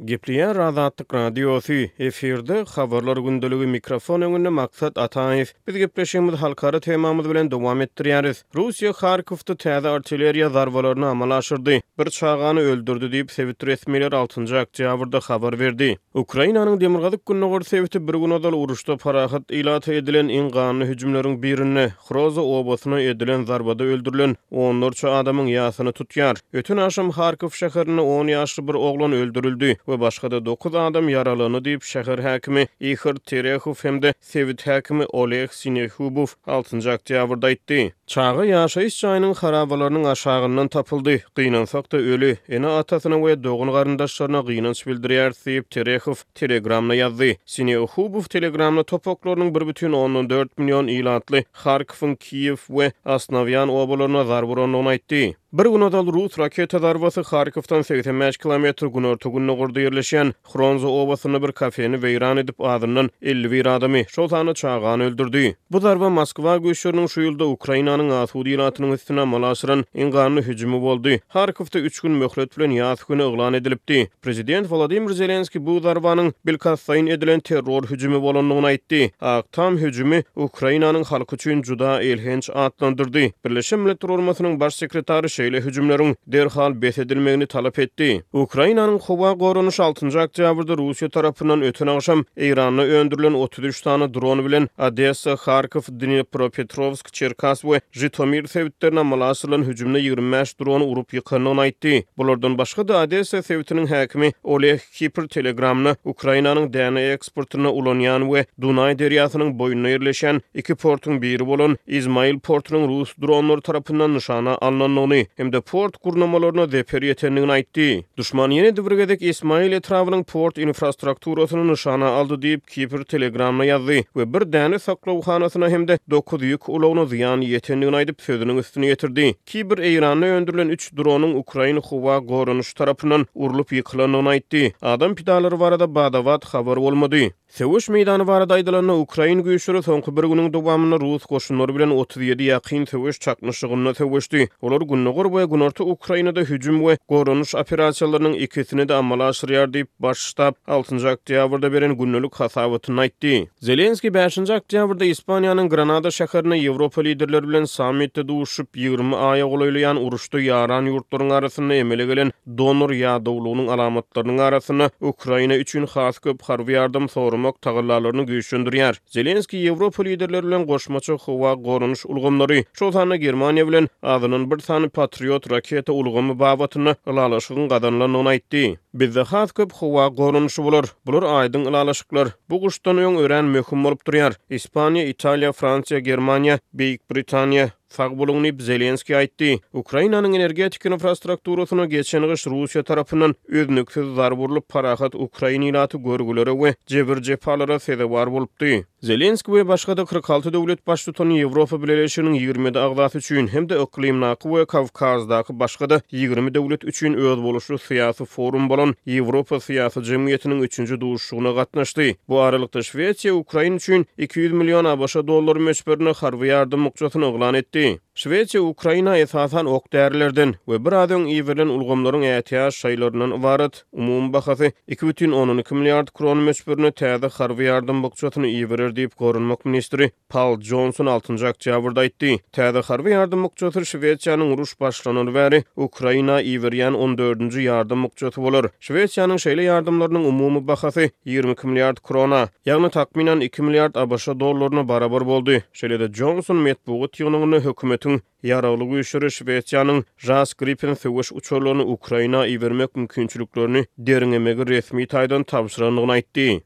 Gepleýär Azatlyk Radiosy, efirde, Habarlar gündeligi, mikrofon öňünde Maksat Ataýew. Biz gepleşigimizi halkara temamyz bilen dowam etdirýäris. Russiýa Harkowda täze artilleriýa zarbalaryny amala aşyrdy, bir çagany öldürdi diýip, sebit resmileri altynjy oktýabrda habar berdi. Ukrainanyň demirgazyk-gündogar sebiti bir gün ozal uruşda parahat ilata edilen iň ganly hüjümleriň birinde, Hroza obasyna edilen zarbada öldürilen onlarça adamyň ýasyny tutýar. Öten agşam Harkow şäherinde on ýaşly bir oglan öldürildi we başga-da dokuz adam ýaralandy diýip, şäher häkimi Ihor Terehow hem-de sebit häkimi Oleg Sinehubow altynjy oktýabrda aýtdy. Çaga ýaşaýyş jaýynyň harabalarynyň aşagyndan tapyldy. Gynansak-da öli, ene-atasyna we dogan-garyndaşlaryna gynanç bildirýäris diýip, Terehow Telegramda ýazdy. Sineohubow Telegramda topaklarynyň bir bütin ondan dört million ilatly Harkowyň Kiýew we Asnawýan obalaryna zarba urandygyny aýtdy. Bir gün ozal rus raketa zarbasy Harkowdan segsen bäş kilometr günorta-gündogarda ýerleşýän Hronza obasynda bir kafeni weýran edip, azyndan elli bir adamy, şol sanda çagany öldürdi. Bu zarba Moskwa güýçleriniň şu ýylda Ukrainanyň asuda ilatynyň üstüne amala aşyran iň ganly hüjümi boldy. Harkowda üç gün möhlet bilen ýas güni yglan edilipdi. Prezident Wolodymyr Zelenskiý bu zarbanyň bilkastlaýyn edilen terror hüjümi bolandygyny aýtdy. Ak Tam hüjümi Ukrainanyň halky üçin juda elhenç atlandyrdy. Birleşen Milletler Guramasynyň Baş sekretary şeýle hüjümleriň derhal bes edilmegini talap etdi. Ukrainanyň howa goranyşy altynjy oktýabrda Russiýa tarapyndan öten agşam Eýranda öndürilen otuz üç sany dron bilen Odessa, Harkow, Dnepropetrovsk, Orjanysk, Çerkas we Žytomir sebitlerine amala aşyrylan hüjümde ýigrimi bäş drony urup ýykandygyny aýtdy. Bulardan başga-da, Odessa sebitiniň häkimi Oleg Kipr Telegramda Ukrainanyň däne eksportynda ulanýan we Dunaý derýasynyň boýunda ýerleşýän iki portuň biri bolan Izmail portunyň rus dronlary tarapyndan nyşana alnandygyny hem-de port gurnamalaryna zeper ýetendigini aýtdy. Duşman ýene-de bir gezek Ismail etrabynyň port infrastrukturasyny nyşana aldy diýip, Kipr Telegramda ýazdy we bir däne saklawhanasyna hem-de dokuz ýük ulagyna zyýan ýetendigini aýdyp, sözüniň üstüni ýetirdi. Kipr Eýranda öndürilen üç dronyň ukrain howa goranyşy tarapyndan urlup ýykylandygyny aýtdy. Adam pidalary barada bada-bat habar bolmady. Söweş meýdany barada aýdylanda, ukrain güýçleri soňky bir günüň dowamynda rus goşunlary bilen otuz ýedi ýakyn söweş çaknyşygynda söweşdi. Olar gündogar we günorta Ukrainada hüjüm we goranyş operasiýalarynyň ikisini-de amala aşyrýar diýip, Baş ştab altynjy oktýabrda beren gündelik hasabatynda aýtdy. Zelenskiý bäşinji oktýabrda Ispaniýanyň Granada şäherinde Ýewropa liderleri bilen sammitde duşuşyp, ýigrimi aýa golaýlaýan uruşda ýaran ýurtlaryň arasynda emele gelen donor ýadawlygynyň alamatlarynyň arasynda Ukraina üçin has köp harby ýardam soramak tagallalaryny güýçlendirýär. Zelenskiý Ýewropa liderleri bilen goşmaça howa goranyş ulgamlary, şol sanda Germaniýa bilen azyndan bir sany Patriot raketa ulgamy babatynda ylalaşygyň gazanylandygyny aýtdy. Bizde has köp howa goranyşy bolar. Bular aýdyň ylalaşyklar. Bu gyşdan öň örän möhüm bolup durýar. Ispaniýa, Italiýa, Fransiýa, Germaniýa, Beýik Britaniýa, Sag boluň diýip, Zelenskiý aýtdy. Ukrainanyň energetika infrastrukturasyna geçen gyş Russiýa tarapyndan üznüksiz zarba urlup, parahat ukrain ilaty görgülere we jebir-jepalara sezewar bolupdy. Zelenskiý we başga-da kyrk alty döwlet baştutany Ýewropa Bileleşiginiň ýigrimi ýedi agzasy üçin hem-de yklymdaky we Kawkazdaky başga-da ýigrimi döwlet üçin özboluşly syýasy forum bolan Ýewropa syýasy jemgyýetiniň üçünji Şugna gatnaşdy. Bu aralykda Şwesiýa Ukraina üçin iki ýüz million ABŞ dollary möçberinde harby ýardam bukjasyny yglan etdi. Şwesiýa Ukraina esasan ok-därilerden we biraz öň iberilen ulgamlaryň ätiýaç şaýlaryndan ybarat, umumy bahasy iki bütin ondan iki milliard kron möçberinde täze harby ýardam bukjasyny iberer diýip, goranmak ministri Paul Jonson altynjy oktýabrda aýtdy, Täze harby ýardam bukjasy Şwesiýanyň uruş başlanaly bäri Ukraina iberýän on dördünji ýardam bukjasy bolar. Şwesiýanyň şeýle ýardamlarynyň umumy bahasy ýigrimi iki milliard krona, ýagny takmynan iki milliard ABŞ dollaryna barabar boldy. Şeýle-de Jonson metbugat ýygnagynda hökümetiň Ýaragly güýçleri Şwesiýanyň JAS Gripen söweş uçarlaryny Ukraina ibermek mümkinçiliklerini derňemegi resmi taýdan tabşyrandygyny aýtdy.